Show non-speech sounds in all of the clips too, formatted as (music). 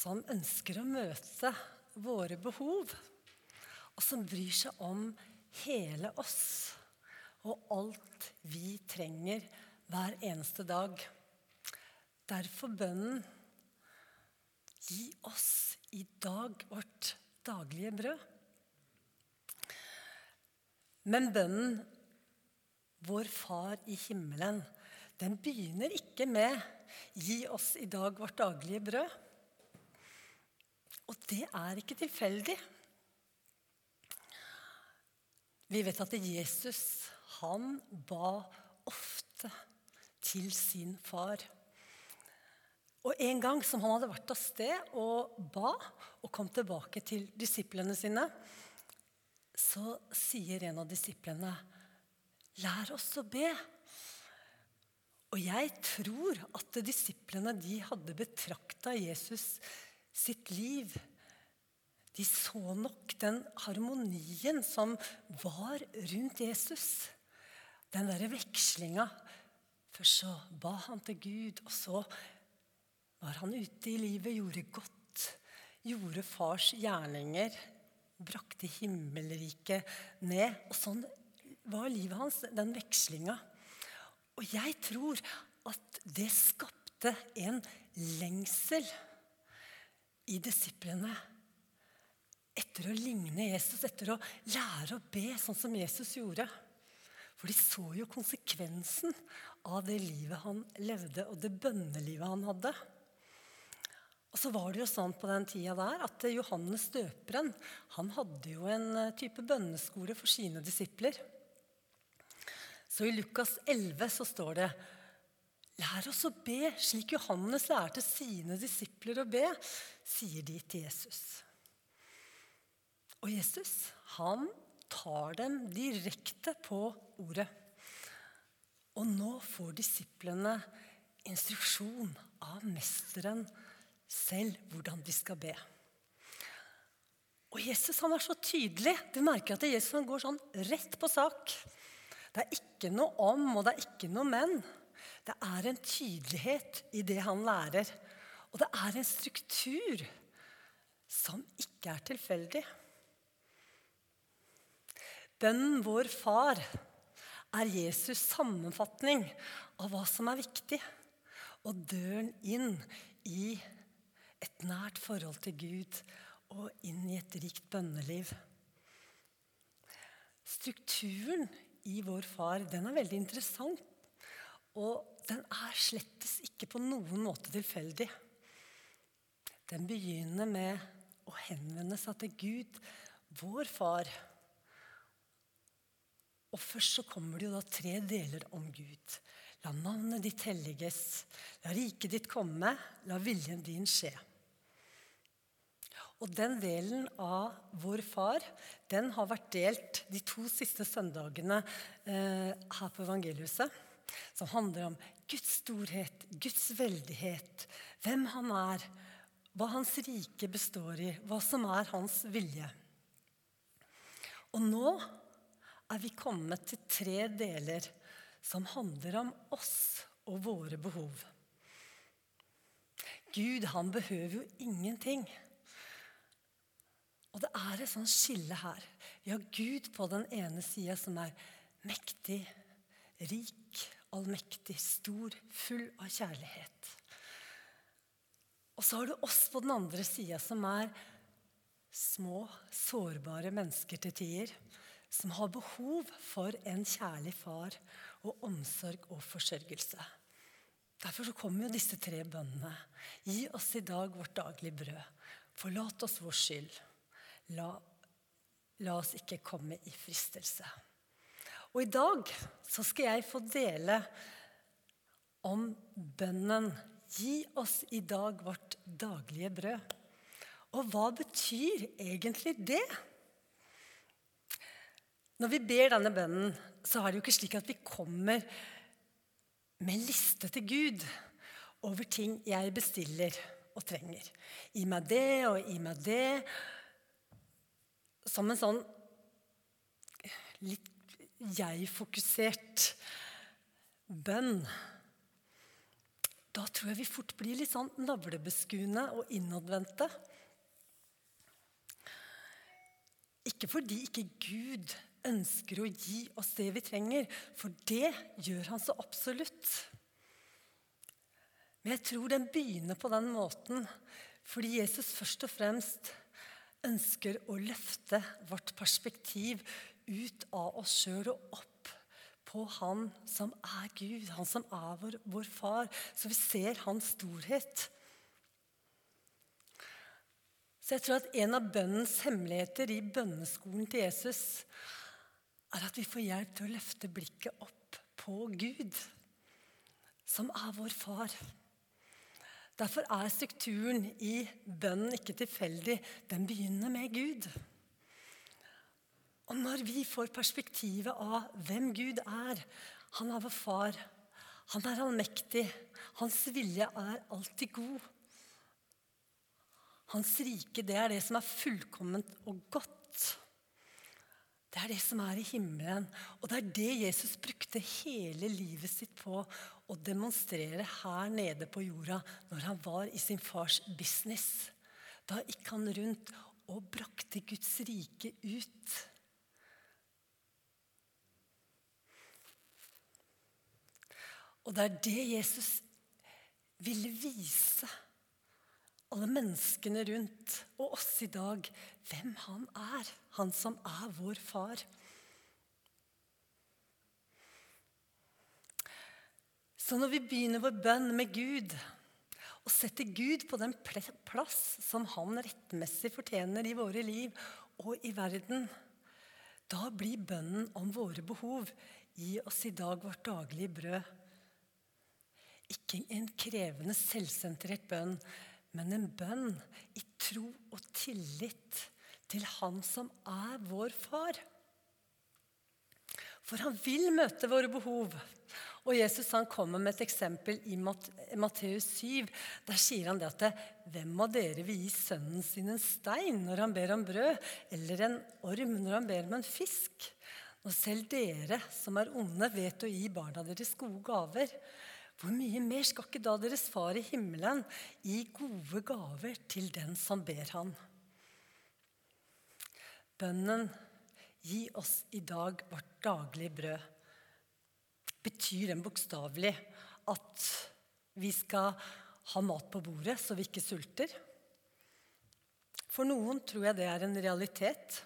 som ønsker å møte våre behov, og som bryr seg om hele oss og alt vi trenger hver eneste dag. Derfor bønnen Gi oss i dag vårt daglige brød. Men bønnen Vår Far i himmelen, den begynner ikke med 'Gi oss i dag vårt daglige brød'. Og det er ikke tilfeldig. Vi vet at Jesus han ba ofte til sin far. Og En gang som han hadde vært av sted og ba, og kom tilbake til disiplene sine, så sier en av disiplene, 'Lær oss å be'. Og jeg tror at disiplene de hadde betrakta Jesus sitt liv. De så nok den harmonien som var rundt Jesus. Den derre vekslinga. Først så ba han til Gud, og så var han ute i livet, gjorde godt. Gjorde fars gjerninger. Brakte himmelriket ned. Og sånn var livet hans, den vekslinga. Og jeg tror at det skapte en lengsel i disiplene etter å ligne Jesus, etter å lære å be sånn som Jesus gjorde. For de så jo konsekvensen av det livet han levde, og det bønnelivet han hadde. Og så var det jo sånn på den tida der at Johannes døperen han hadde jo en eh, type bønneskole for sine disipler. Så i Lukas 11 så står det Lær oss å be slik Johannes lærte sine disipler å be, sier de til Jesus. Og Jesus, han tar dem direkte på ordet. Og nå får disiplene instruksjon av mesteren selv hvordan de skal be. Og Jesus han er så tydelig. Du merker at Jesus han går sånn rett på sak. Det er ikke noe om, og det er ikke noe men. Det er en tydelighet i det han lærer. Og det er en struktur som ikke er tilfeldig. Bønnen vår far er Jesus' sammenfatning av hva som er viktig, og døren inn i et nært forhold til Gud og inn i et rikt bønneliv. Strukturen i vår far, den er veldig interessant. Og den er slettes ikke på noen måte tilfeldig. Den begynner med å henvende seg til Gud, vår far. Og først så kommer det jo da tre deler om Gud. La navnet ditt helliges. La riket ditt komme. La viljen din skje. Og den delen av Vår Far den har vært delt de to siste søndagene eh, her på Evangeliuset. Som handler om Guds storhet, Guds veldighet, hvem han er, hva hans rike består i, hva som er hans vilje. Og nå er vi kommet til tre deler som handler om oss og våre behov. Gud, han behøver jo ingenting. Og det er et sånt skille her. Vi har Gud på den ene sida, som er mektig, rik, allmektig, stor, full av kjærlighet. Og så har du oss på den andre sida, som er små, sårbare mennesker til tider. Som har behov for en kjærlig far og omsorg og forsørgelse. Derfor så kommer jo disse tre bønnene. Gi oss i dag vårt daglige brød. Forlat oss vår skyld La, la oss ikke komme i fristelse. Og i dag så skal jeg få dele om bønnen 'Gi oss i dag vårt daglige brød'. Og hva betyr egentlig det? Når vi ber denne bønnen, så er det jo ikke slik at vi kommer med liste til Gud over ting jeg bestiller og trenger. Gi meg det og gi meg det som en sånn jeg-fokusert bønn. da tror jeg vi fort blir litt sånn navlebeskuende og innadvendte. Ikke fordi ikke Gud ønsker å gi oss det vi trenger, for det gjør han så absolutt. Men jeg tror den begynner på den måten fordi Jesus først og fremst ønsker å løfte vårt perspektiv ut av oss sjøl og opp på Han som er Gud, Han som er vår, vår far, så vi ser Hans storhet. Så jeg tror at en av bønnens hemmeligheter i bønneskolen til Jesus er at vi får hjelp til å løfte blikket opp på Gud, som er vår far. Derfor er strukturen i bønnen ikke tilfeldig. Den begynner med Gud. Og når vi får perspektivet av hvem Gud er Han er vår far. Han er allmektig. Hans vilje er alltid god. Hans rike, det er det som er fullkomment og godt. Det er det som er i himmelen. Og det er det Jesus brukte hele livet sitt på å demonstrere her nede på jorda når han var i sin fars business. Da gikk han rundt og brakte Guds rike ut. Og det er det Jesus ville vise alle menneskene rundt og oss i dag hvem han er. Han som er vår far. Så når vi begynner vår bønn med Gud og setter Gud på den plass som han rettmessig fortjener i våre liv og i verden, da blir bønnen om våre behov Gi oss i dag vårt daglige brød. Ikke en krevende, selvsentrert bønn, men en bønn i tro og tillit til Han som er vår far. For han vil møte våre behov. Og Jesus han kommer med et eksempel i Matteus 7. Der sier han det at hvem av dere vil gi sønnen sin en stein når han ber om brød, eller en orm når han ber om en fisk? Når selv dere som er onde, vet å gi barna deres gode gaver, hvor mye mer skal ikke da deres far i himmelen gi gode gaver til den som ber han? Bønnen 'Gi oss i dag vårt daglige brød' betyr den bokstavelig at vi skal ha mat på bordet så vi ikke sulter? For noen tror jeg det er en realitet.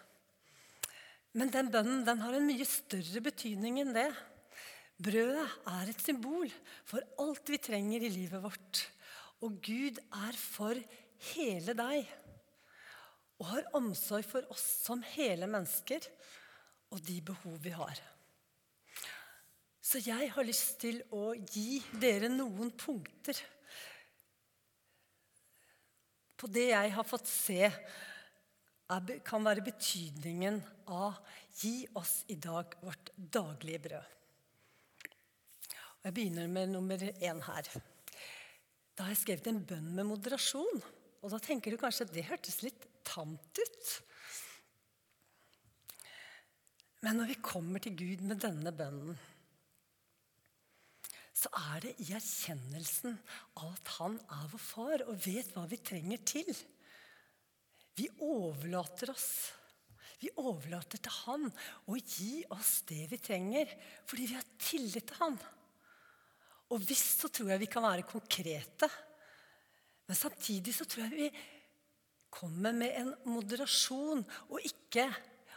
Men den bønnen den har en mye større betydning enn det. Brødet er et symbol for alt vi trenger i livet vårt. Og Gud er for hele deg og har omsorg for oss som hele mennesker og de behov vi har. Så jeg har lyst til å gi dere noen punkter på det jeg har fått se kan være betydningen av 'gi oss i dag vårt daglige brød'. Jeg begynner med nummer én her. Da har jeg skrevet en bønn med moderasjon. Og da tenker du kanskje at det hørtes litt tamt ut. Men når vi kommer til Gud med denne bønnen, så er det i erkjennelsen av at Han er vår far og vet hva vi trenger til. Vi overlater oss. Vi overlater til Han å gi oss det vi trenger, fordi vi har tillit til Han. Og visst så tror jeg vi kan være konkrete. Men samtidig så tror jeg vi kommer med en moderasjon og ikke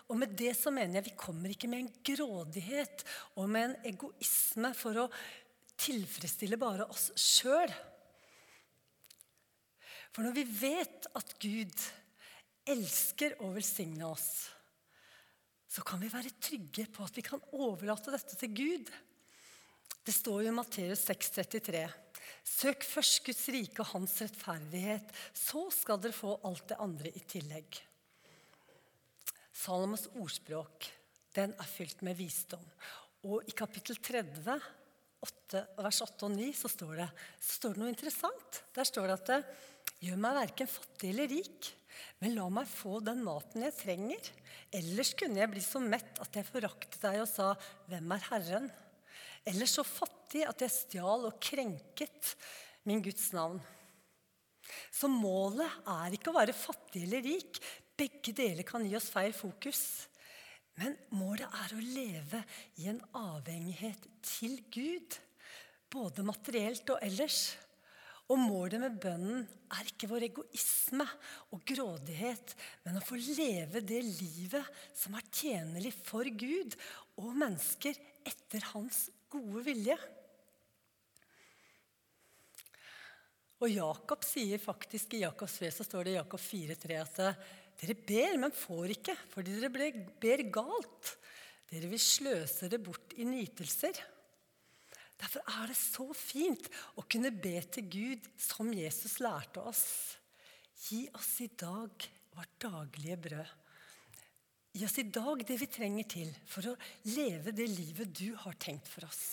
Og med det så mener jeg vi kommer ikke med en grådighet og med en egoisme for å tilfredsstille bare oss sjøl. For når vi vet at Gud elsker å velsigne oss, så kan vi være trygge på at vi kan overlate dette til Gud. Det står jo i Matteus 6,33.: Søk først Guds rike og hans rettferdighet, så skal dere få alt det andre i tillegg. Salomos ordspråk den er fylt med visdom. Og i kapittel 30, 8, vers 8 og 9, så står, det, så står det noe interessant. Der står det at Gjør meg verken fattig eller rik, men la meg få den maten jeg trenger. Ellers kunne jeg bli så mett at jeg foraktet deg og sa, Hvem er Herren? Eller så fattig at jeg stjal og krenket min Guds navn. Så målet er ikke å være fattig eller rik. Begge deler kan gi oss feil fokus. Men målet er å leve i en avhengighet til Gud, både materielt og ellers. Og målet med bønnen er ikke vår egoisme og grådighet, men å få leve det livet som er tjenlig for Gud og mennesker etter Hans gode vilje. Og Jakob sier faktisk i Jakobs ved så står det i Jakob 4,3 at dere ber, men får ikke, fordi dere ber galt. Dere vil sløse det bort i nytelser. Derfor er det så fint å kunne be til Gud som Jesus lærte oss. Gi oss i dag vårt daglige brød. Gi oss i dag det vi trenger til for å leve det livet du har tenkt for oss.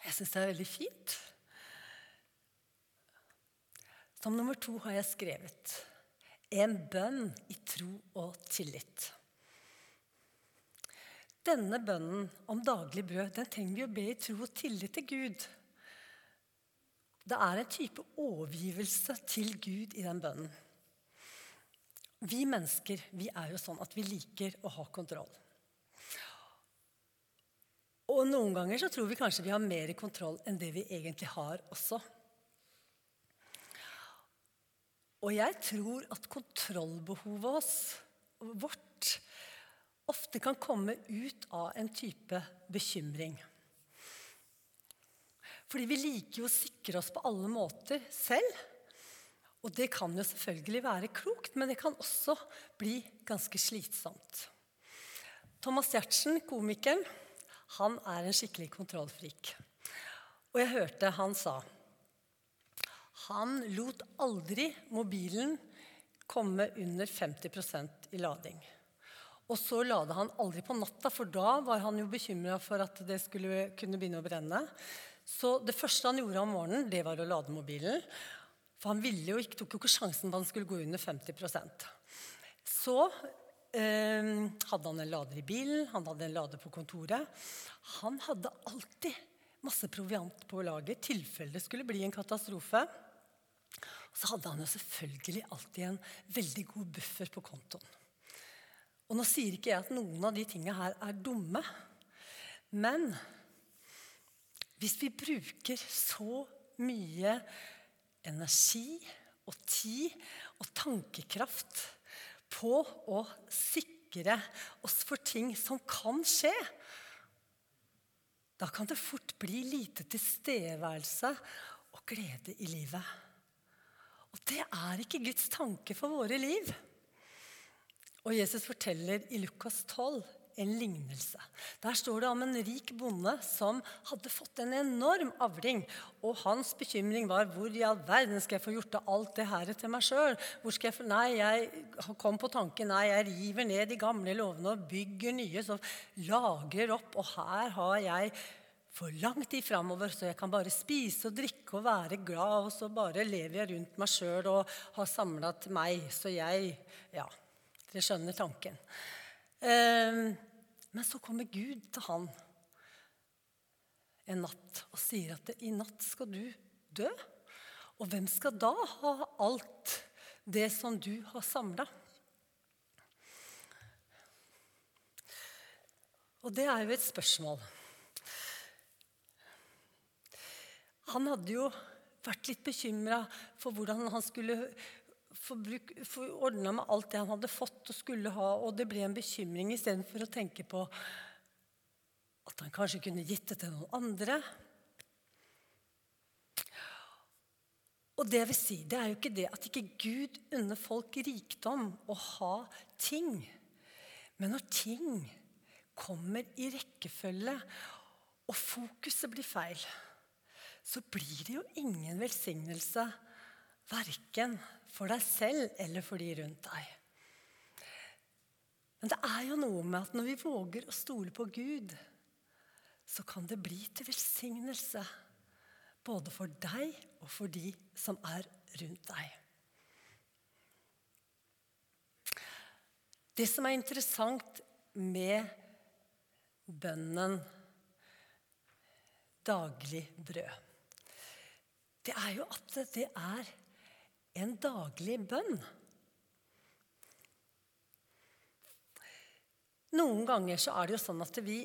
Jeg syns det er veldig fint. Som nummer to har jeg skrevet en bønn i tro og tillit. Denne bønnen om daglig brød den trenger vi å be i tro og tillit til Gud. Det er en type overgivelse til Gud i den bønnen. Vi mennesker vi er jo sånn at vi liker å ha kontroll. Og noen ganger så tror vi kanskje vi har mer kontroll enn det vi egentlig har også. Og jeg tror at kontrollbehovet vårt ofte kan komme ut av en type bekymring. Fordi vi liker jo å sikre oss på alle måter selv. Og det kan jo selvfølgelig være klokt, men det kan også bli ganske slitsomt. Thomas Giertsen, komikeren, han er en skikkelig kontrollfrik. Og jeg hørte han sa han lot aldri mobilen komme under 50% i lading. Og så lada han aldri på natta, for da var han jo bekymra for at det skulle kunne begynne å brenne. Så det første han gjorde om morgenen, det var å lade mobilen. For han ville jo ikke, tok jo ikke sjansen på at han skulle gå under 50% Så eh, hadde han en lader i bilen, han hadde en lader på kontoret. Han hadde alltid masse proviant på lager, tilfelle det skulle bli en katastrofe. Og så hadde han jo selvfølgelig alltid en veldig god buffer på kontoen. Og nå sier ikke jeg at noen av de tingene her er dumme. Men hvis vi bruker så mye energi og tid og tankekraft på å sikre oss for ting som kan skje, da kan det fort bli lite tilstedeværelse og glede i livet. Og det er ikke Guds tanke for våre liv. Og Jesus forteller i Lukas 12 en lignelse. Der står det om en rik bonde som hadde fått en enorm avling. Og hans bekymring var hvor i all verden skal jeg få gjort av alt det her til meg sjøl? Nei, jeg kom på tanken nei, jeg river ned de gamle lovene og bygger nye. Så lagrer opp. Og her har jeg for lang tid framover, så jeg kan bare spise og drikke og være glad, og så bare lever jeg rundt meg sjøl og har samla til meg. Så jeg Ja, dere skjønner tanken. Eh, men så kommer Gud til han en natt og sier at i natt skal du dø. Og hvem skal da ha alt det som du har samla? Og det er jo et spørsmål. Han hadde jo vært litt bekymra for hvordan han skulle få, ordna med alt det han hadde fått og skulle ha, og det ble en bekymring istedenfor å tenke på at han kanskje kunne gitt det til noen andre. Og det jeg vil si, det er jo ikke det at ikke Gud unner folk rikdom å ha ting. Men når ting kommer i rekkefølge, og fokuset blir feil så blir det jo ingen velsignelse verken for deg selv eller for de rundt deg. Men det er jo noe med at når vi våger å stole på Gud, så kan det bli til velsignelse både for deg og for de som er rundt deg. Det som er interessant med bønnen daglig brød det er jo at det er en daglig bønn. Noen ganger så er det jo sånn at vi,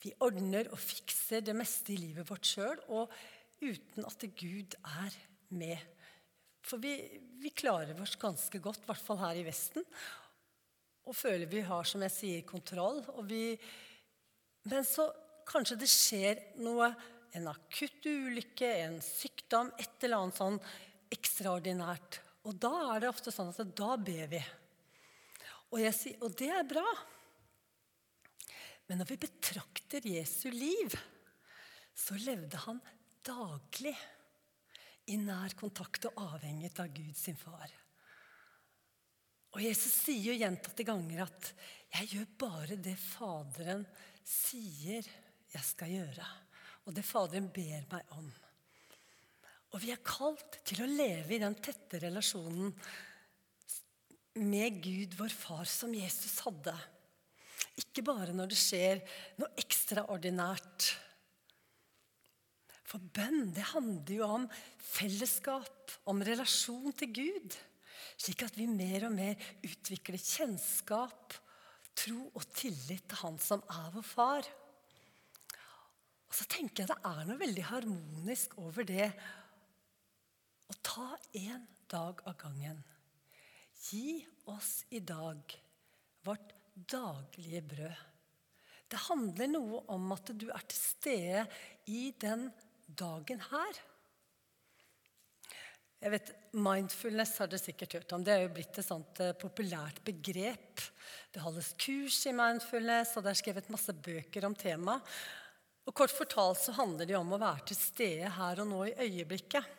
vi ordner og fikser det meste i livet vårt sjøl, og uten at Gud er med. For vi, vi klarer oss ganske godt, i hvert fall her i Vesten, og føler vi har, som jeg sier, kontroll. Vi, men så kanskje det skjer noe, en akutt ulykke, en sykdom, et eller annet sånn ekstraordinært. Og da er det ofte sånn at da ber vi. Og, sier, og det er bra. Men når vi betrakter Jesu liv, så levde han daglig i nær kontakt og avhengig av Gud sin far. Og Jesus sier jo gjentatte ganger at 'jeg gjør bare det Faderen sier jeg skal gjøre', og det Faderen ber meg om. Og vi er kalt til å leve i den tette relasjonen med Gud, vår far, som Jesus hadde. Ikke bare når det skjer noe ekstraordinært. For bønn det handler jo om fellesskap, om relasjon til Gud. Slik at vi mer og mer utvikler kjennskap, tro og tillit til Han som er vår far. Og så tenker jeg det er noe veldig harmonisk over det å ta én dag av gangen. Gi oss i dag vårt daglige brød. Det handler noe om at du er til stede i den dagen her. Jeg vet, Mindfulness har dere sikkert hørt om. Det er jo blitt et sånt uh, populært begrep. Det holdes kurs i mindfulness, og det er skrevet masse bøker om temaet. Og Kort fortalt så handler det om å være til stede her og nå i øyeblikket.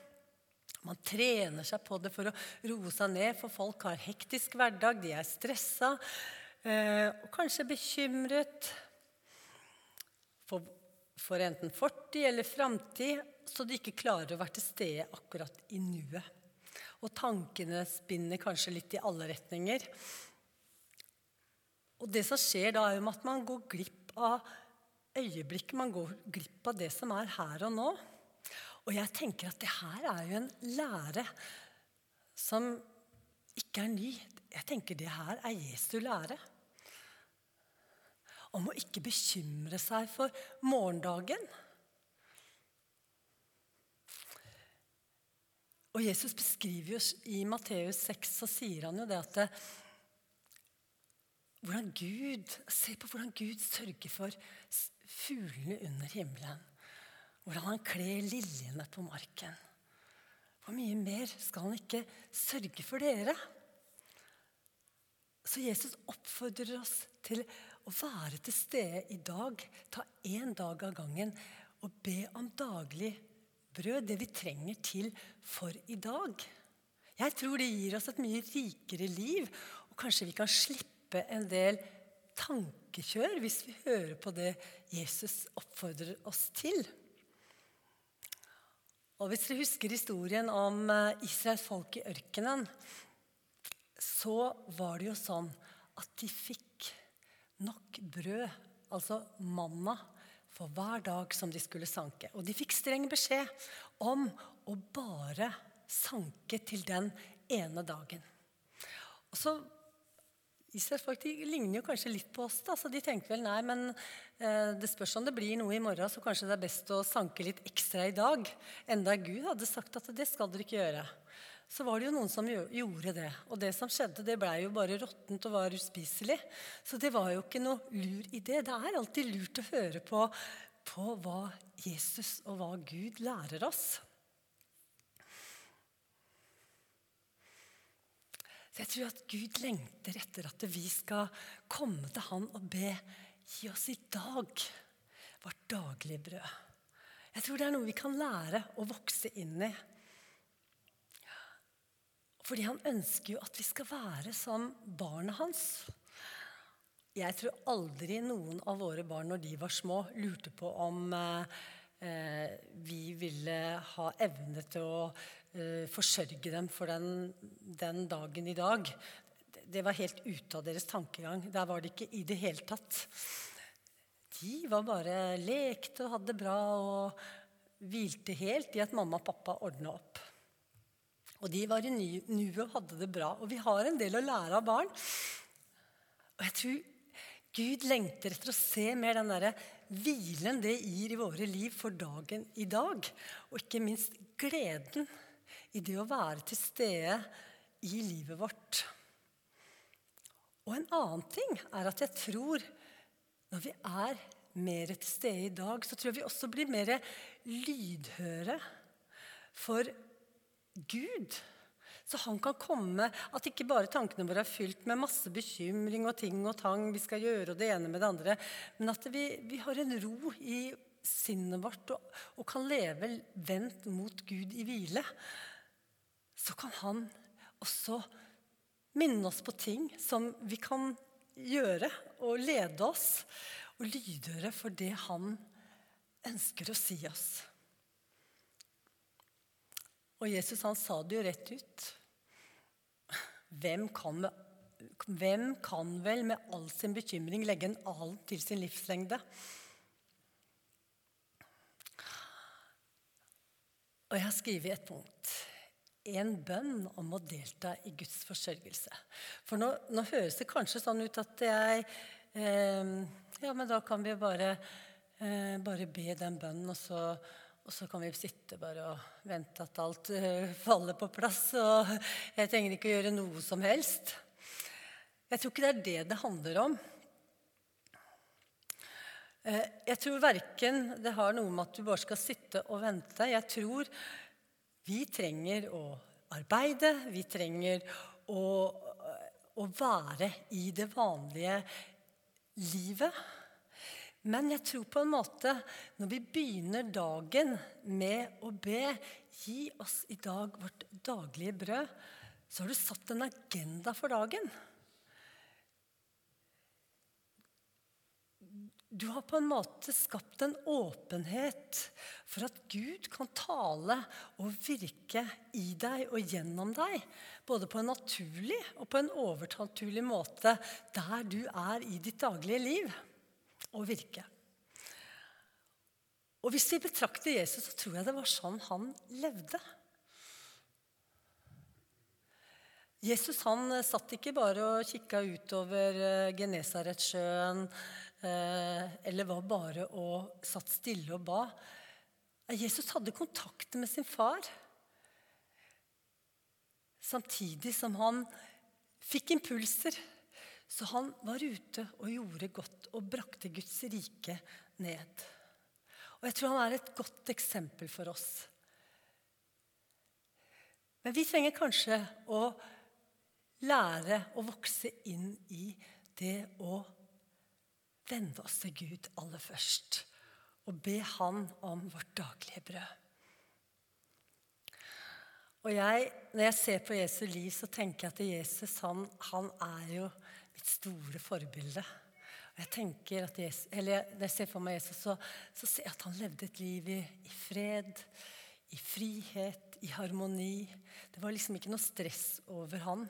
Man trener seg på det for å roe seg ned, for folk har hektisk hverdag, de er stressa eh, og kanskje bekymret for, for enten fortid eller framtid, så de ikke klarer å være til stede akkurat i nuet. Og tankene spinner kanskje litt i alle retninger. Og det som skjer da, er jo at man går glipp av øyeblikket. Man går glipp av det som er her og nå. Og jeg tenker at det her er jo en lære som ikke er ny. Jeg tenker det her er Jesu lære. Om å ikke bekymre seg for morgendagen. Og Jesus beskriver jo i Matteus 6 så sier han jo det at det, hvordan Gud, Se på hvordan Gud sørger for fuglene under himmelen. Hvordan han kler liljene på marken. Hvor mye mer skal han ikke sørge for dere? Så Jesus oppfordrer oss til å være til stede i dag. Ta én dag av gangen og be om daglig brød, det vi trenger til for i dag. Jeg tror det gir oss et mye rikere liv, og kanskje vi kan slippe en del tankekjør hvis vi hører på det Jesus oppfordrer oss til. Og Hvis dere husker historien om eh, Israels folk i ørkenen, så var det jo sånn at de fikk nok brød, altså manna, for hver dag som de skulle sanke. Og de fikk streng beskjed om å bare sanke til den ene dagen. Og så Israels folk de ligner jo kanskje litt på oss. da, så De tenker vel nei, men eh, det spørs om det blir noe i morgen, så kanskje det er best å sanke litt ekstra i dag. Enda Gud hadde sagt at det skal dere ikke gjøre. Så var det jo noen som gjorde det. Og det som skjedde, det blei jo bare råttent og var uspiselig. Så det var jo ikke noe lur idé. Det er alltid lurt å høre på, på hva Jesus og hva Gud lærer oss. Så jeg tror at Gud lengter etter at vi skal komme til Han og be gi oss i dag vårt daglige brød. Jeg tror det er noe vi kan lære å vokse inn i. Fordi han ønsker jo at vi skal være som barnet hans. Jeg tror aldri noen av våre barn når de var små, lurte på om eh, eh vi ville ha evne til å forsørge dem for den, den, dagen i dag. Det var helt ute av deres tankegang. Der var det ikke i det hele tatt. De var bare lekte og hadde det bra. og hvilte helt i at mamma og pappa ordna opp. Og de var i nuet og hadde det bra. Og vi har en del å lære av barn. Og jeg tror Gud lengter etter å se mer den derre hvilen det gir i våre liv for dagen i dag. Og ikke minst gleden i det å være til stede i livet vårt. Og en annen ting er at jeg tror når vi er mer til stede i dag, så tror jeg vi også blir mer lydhøre for Gud. Så han kan komme At ikke bare tankene våre er fylt med masse bekymring og ting og tang, vi skal gjøre og det ene med det andre, men at vi, vi har en ro i sinnet vårt og, og kan leve vendt mot Gud i hvile. Så kan han også minne oss på ting som vi kan gjøre, og lede oss og lydhøre for det han ønsker å si oss. Og Jesus han sa det jo rett ut. Hvem kan, hvem kan vel med all sin bekymring legge en alen til sin livslengde? Og jeg har skrevet et punkt. En bønn om å delta i Guds forsørgelse. For nå, nå høres det kanskje sånn ut at jeg eh, Ja, men da kan vi bare, eh, bare be den bønnen, og så og så kan vi sitte bare og vente at alt eh, faller på plass. Og jeg trenger ikke å gjøre noe som helst. Jeg tror ikke det er det det handler om. Uh, jeg tror verken det har noe med at du bare skal sitte og vente. Jeg tror vi trenger å arbeide. Vi trenger å, å være i det vanlige livet. Men jeg tror på en måte når vi begynner dagen med å be Gi oss i dag vårt daglige brød, så har du satt en agenda for dagen. Du har på en måte skapt en åpenhet for at Gud kan tale og virke i deg og gjennom deg. Både på en naturlig og på en overnaturlig måte der du er i ditt daglige liv og virke. Og Hvis vi betrakter Jesus, så tror jeg det var sånn han levde. Jesus han satt ikke bare og kikka utover eh, Genesaretsjøen eller var bare og satt stille og ba. Jesus hadde kontakt med sin far. Samtidig som han fikk impulser så han var ute og gjorde godt og brakte Guds rike ned. Og jeg tror han er et godt eksempel for oss. Men vi trenger kanskje å lære å vokse inn i det å vende oss til Gud aller først. Og be Han om vårt daglige brød. Og jeg, Når jeg ser på Jesu liv, så tenker jeg at Jesus han, han er jo mitt store forbilde. Og jeg tenker at Jesus, eller Når jeg ser for meg Jesus, så, så ser jeg at han levde et liv i, i, fred, i frihet, i harmoni. Det var liksom ikke noe stress over han.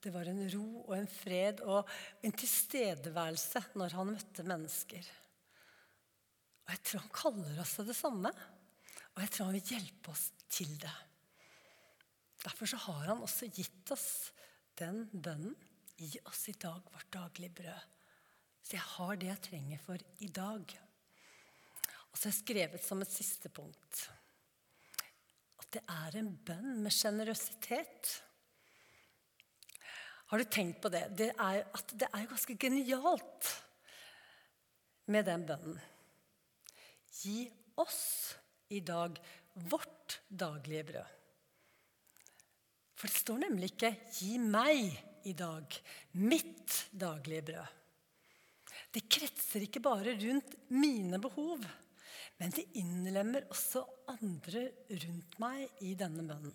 Det var en ro og en fred og en tilstedeværelse når han møtte mennesker. Og jeg tror han kaller oss til det samme. Og jeg tror han vil hjelpe oss til det. Derfor så har han også gitt oss den bønnen. Gi oss i dag vårt daglige brød. Så jeg har det jeg trenger for i dag. Og så har jeg skrevet som et siste punkt at det er en bønn med sjenerøsitet. Har du tenkt på det? det er, at det er ganske genialt med den bønnen. Gi oss i dag vårt daglige brød. For det står nemlig ikke 'gi meg' i dag. Mitt daglige brød. Det kretser ikke bare rundt mine behov, men det innlemmer også andre rundt meg i denne bønnen.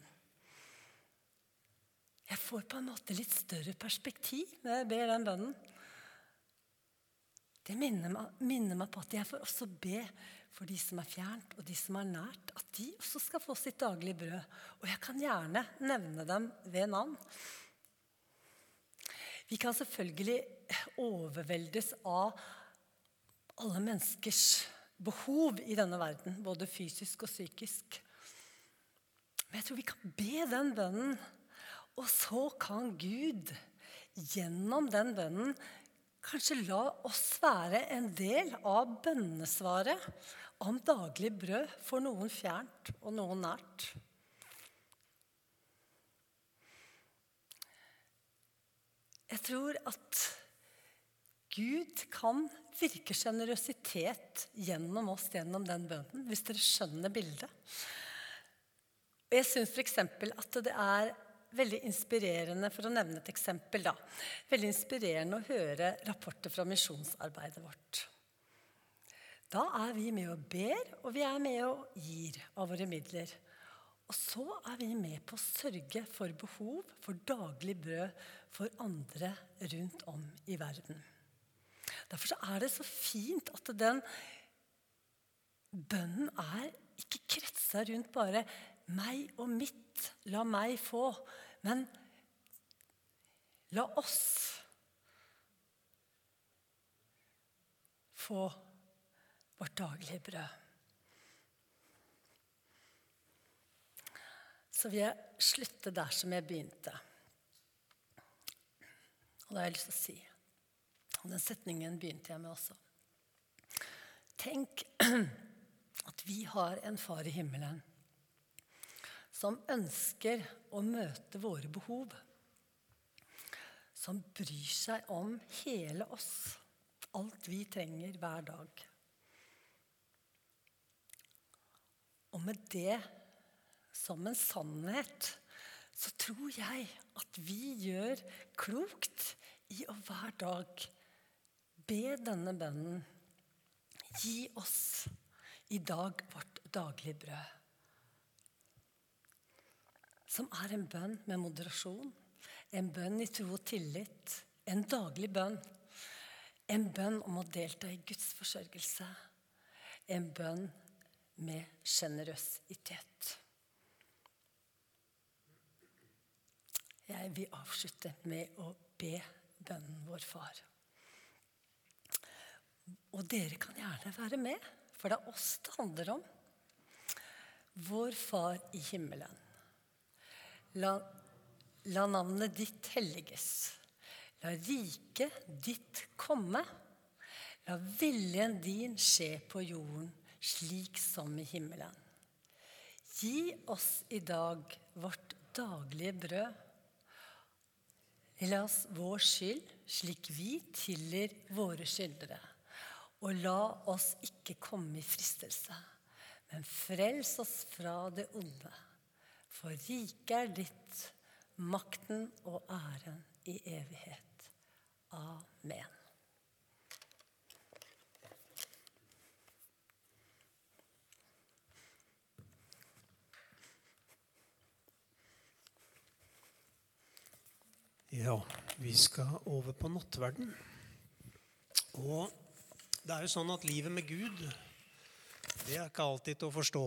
Jeg får på en måte litt større perspektiv når jeg ber den bønnen. Det minner meg, minner meg, på at jeg får også be for de som er fjernt, og de som er nært. At de også skal få sitt daglige brød. Og jeg kan gjerne nevne dem ved navn. Vi kan selvfølgelig overveldes av alle menneskers behov i denne verden, både fysisk og psykisk. Men jeg tror vi kan be den bønnen, og så kan Gud gjennom den bønnen kanskje la oss være en del av bønnesvaret om daglig brød for noen fjernt og noen nært. Jeg tror at Gud kan virke sjenerøsitet gjennom oss gjennom den bønnen, hvis dere skjønner bildet. Jeg syns f.eks. at det er veldig inspirerende, for å nevne et eksempel, da. Veldig inspirerende å høre rapporter fra misjonsarbeidet vårt. Da er vi med og ber, og vi er med og gir av våre midler. Og så er vi med på å sørge for behov for daglig brød for andre rundt om i verden. Derfor er det så fint at den bønnen er ikke kretsa rundt bare meg og mitt, la meg få, men la oss få vårt daglige brød. Så vil jeg slutte der som jeg begynte. Og det har jeg lyst til å si. Og den setningen begynte jeg med også. Tenk (clears throat) at vi har en far i himmelen som ønsker å møte våre behov. Som bryr seg om hele oss. Alt vi trenger hver dag. Og med det som en sannhet så tror jeg at vi gjør klokt i å hver dag be denne bønnen Gi oss i dag vårt daglige brød. Som er en bønn med moderasjon, en bønn i tro og tillit, en daglig bønn. En bønn om å delta i Guds forsørgelse. En bønn med sjenerøsitet. Jeg vil avslutte med å be bønnen vår Far. Og dere kan gjerne være med, for det er oss det handler om. Vår Far i himmelen. La, la navnet ditt helliges. La riket ditt komme. La viljen din skje på jorden slik som i himmelen. Gi oss i dag vårt daglige brød. La oss vår skyld, slik vi tilgir våre skyldere. Og la oss ikke komme i fristelse, men frels oss fra det onde. For riket er ditt, makten og æren i evighet. Amen. Ja, vi skal over på nattverden. Og det er jo sånn at livet med Gud, det er ikke alltid til å forstå.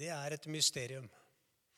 Det er et mysterium.